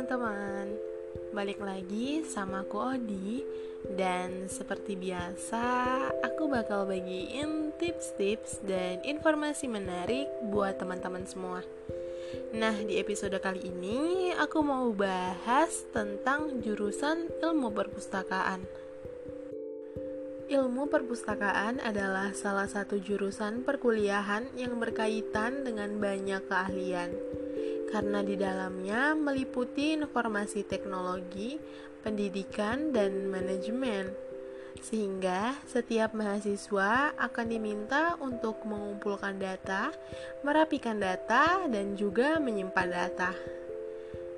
teman-teman, balik lagi sama aku Odi Dan seperti biasa, aku bakal bagiin tips-tips dan informasi menarik buat teman-teman semua. Nah, di episode kali ini aku mau bahas tentang jurusan ilmu perpustakaan. Ilmu perpustakaan adalah salah satu jurusan perkuliahan yang berkaitan dengan banyak keahlian karena di dalamnya meliputi informasi teknologi, pendidikan, dan manajemen. Sehingga setiap mahasiswa akan diminta untuk mengumpulkan data, merapikan data, dan juga menyimpan data.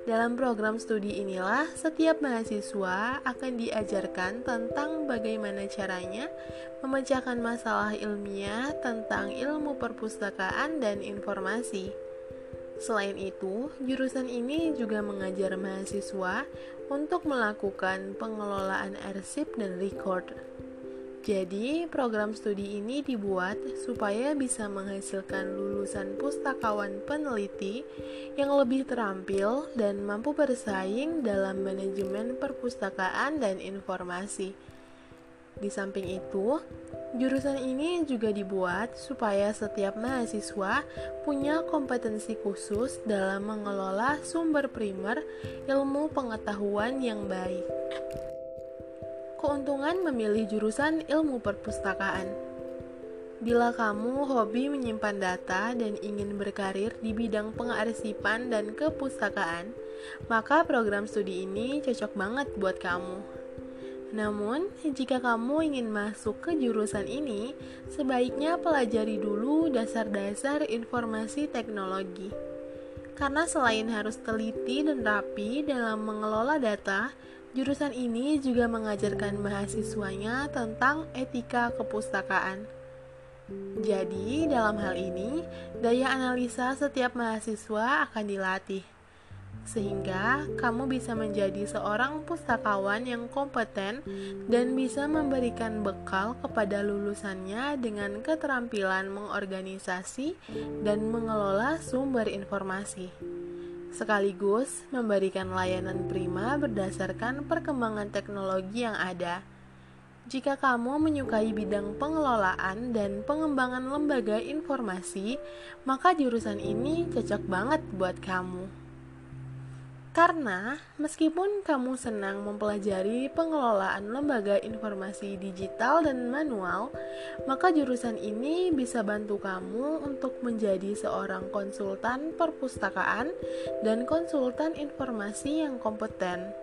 Dalam program studi inilah, setiap mahasiswa akan diajarkan tentang bagaimana caranya memecahkan masalah ilmiah tentang ilmu perpustakaan dan informasi. Selain itu, jurusan ini juga mengajar mahasiswa untuk melakukan pengelolaan arsip dan record. Jadi, program studi ini dibuat supaya bisa menghasilkan lulusan pustakawan peneliti yang lebih terampil dan mampu bersaing dalam manajemen perpustakaan dan informasi. Di samping itu, jurusan ini juga dibuat supaya setiap mahasiswa punya kompetensi khusus dalam mengelola sumber primer ilmu pengetahuan yang baik. Keuntungan memilih jurusan ilmu perpustakaan. Bila kamu hobi menyimpan data dan ingin berkarir di bidang pengarsipan dan kepustakaan, maka program studi ini cocok banget buat kamu. Namun, jika kamu ingin masuk ke jurusan ini, sebaiknya pelajari dulu dasar-dasar informasi teknologi. Karena selain harus teliti dan rapi dalam mengelola data, jurusan ini juga mengajarkan mahasiswanya tentang etika kepustakaan. Jadi, dalam hal ini, daya analisa setiap mahasiswa akan dilatih sehingga kamu bisa menjadi seorang pustakawan yang kompeten dan bisa memberikan bekal kepada lulusannya dengan keterampilan mengorganisasi dan mengelola sumber informasi, sekaligus memberikan layanan prima berdasarkan perkembangan teknologi yang ada. Jika kamu menyukai bidang pengelolaan dan pengembangan lembaga informasi, maka jurusan ini cocok banget buat kamu. Karena meskipun kamu senang mempelajari pengelolaan lembaga informasi digital dan manual, maka jurusan ini bisa bantu kamu untuk menjadi seorang konsultan perpustakaan dan konsultan informasi yang kompeten.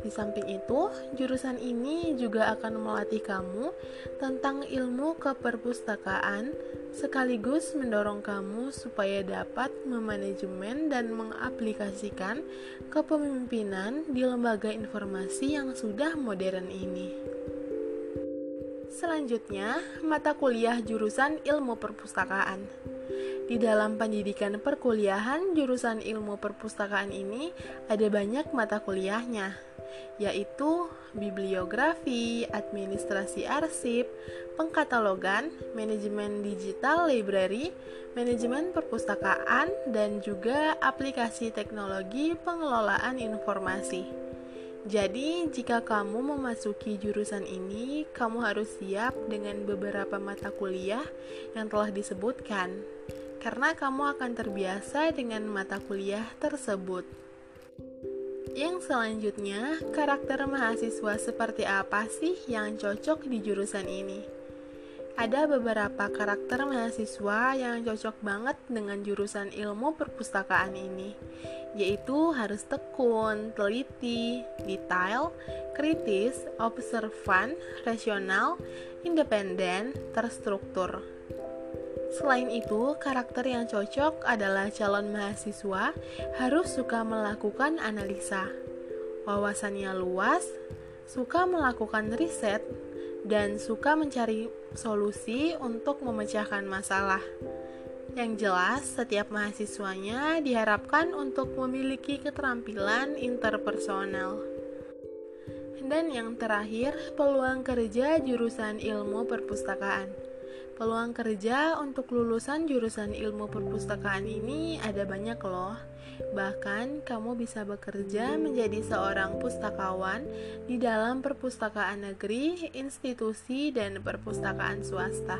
Di samping itu, jurusan ini juga akan melatih kamu tentang ilmu keperpustakaan, sekaligus mendorong kamu supaya dapat memanajemen dan mengaplikasikan kepemimpinan di lembaga informasi yang sudah modern ini. Selanjutnya, mata kuliah jurusan ilmu perpustakaan. Di dalam pendidikan perkuliahan jurusan ilmu perpustakaan ini ada banyak mata kuliahnya, yaitu bibliografi, administrasi arsip, pengkatalogan, manajemen digital library, manajemen perpustakaan, dan juga aplikasi teknologi pengelolaan informasi. Jadi, jika kamu memasuki jurusan ini, kamu harus siap dengan beberapa mata kuliah yang telah disebutkan karena kamu akan terbiasa dengan mata kuliah tersebut. Yang selanjutnya, karakter mahasiswa seperti apa sih yang cocok di jurusan ini? Ada beberapa karakter mahasiswa yang cocok banget dengan jurusan ilmu perpustakaan ini, yaitu harus tekun, teliti, detail, kritis, observan, rasional, independen, terstruktur. Selain itu, karakter yang cocok adalah calon mahasiswa harus suka melakukan analisa, wawasannya luas, suka melakukan riset, dan suka mencari solusi untuk memecahkan masalah. Yang jelas, setiap mahasiswanya diharapkan untuk memiliki keterampilan interpersonal. Dan yang terakhir, peluang kerja jurusan ilmu perpustakaan. Peluang kerja untuk lulusan jurusan ilmu perpustakaan ini ada banyak loh. Bahkan kamu bisa bekerja menjadi seorang pustakawan di dalam perpustakaan negeri, institusi, dan perpustakaan swasta.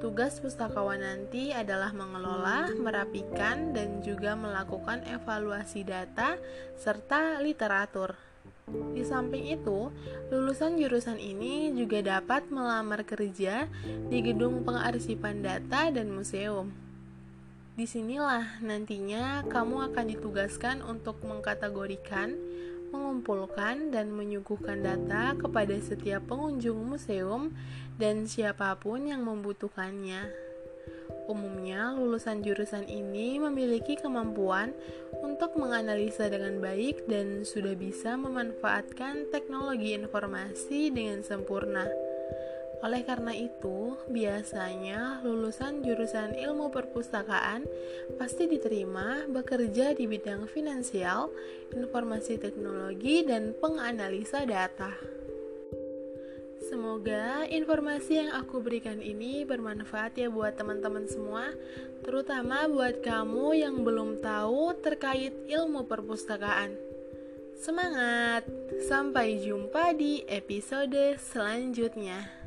Tugas pustakawan nanti adalah mengelola, merapikan, dan juga melakukan evaluasi data serta literatur. Di samping itu, lulusan jurusan ini juga dapat melamar kerja di gedung pengarsipan data dan museum. Di sinilah nantinya kamu akan ditugaskan untuk mengkategorikan, mengumpulkan, dan menyuguhkan data kepada setiap pengunjung museum dan siapa pun yang membutuhkannya. Umumnya, lulusan jurusan ini memiliki kemampuan untuk menganalisa dengan baik dan sudah bisa memanfaatkan teknologi informasi dengan sempurna. Oleh karena itu, biasanya lulusan jurusan ilmu perpustakaan pasti diterima bekerja di bidang finansial, informasi teknologi, dan penganalisa data. Semoga informasi yang aku berikan ini bermanfaat ya buat teman-teman semua, terutama buat kamu yang belum tahu terkait ilmu perpustakaan. Semangat! Sampai jumpa di episode selanjutnya.